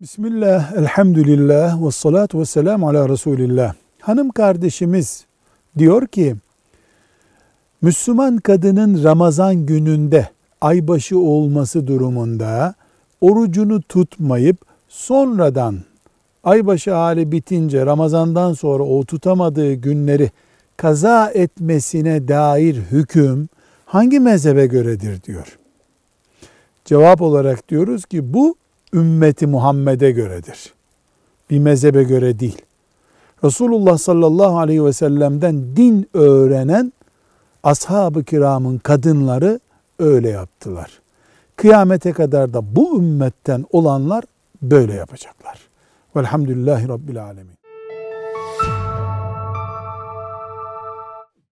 Bismillah, elhamdülillah, ve salatu ve selamu ala Resulillah. Hanım kardeşimiz diyor ki, Müslüman kadının Ramazan gününde aybaşı olması durumunda orucunu tutmayıp sonradan aybaşı hali bitince Ramazandan sonra o tutamadığı günleri kaza etmesine dair hüküm hangi mezhebe göredir diyor. Cevap olarak diyoruz ki bu ümmeti Muhammed'e göredir. Bir mezhebe göre değil. Resulullah sallallahu aleyhi ve sellem'den din öğrenen ashab-ı kiramın kadınları öyle yaptılar. Kıyamete kadar da bu ümmetten olanlar böyle yapacaklar. Velhamdülillahi Rabbil Alemin.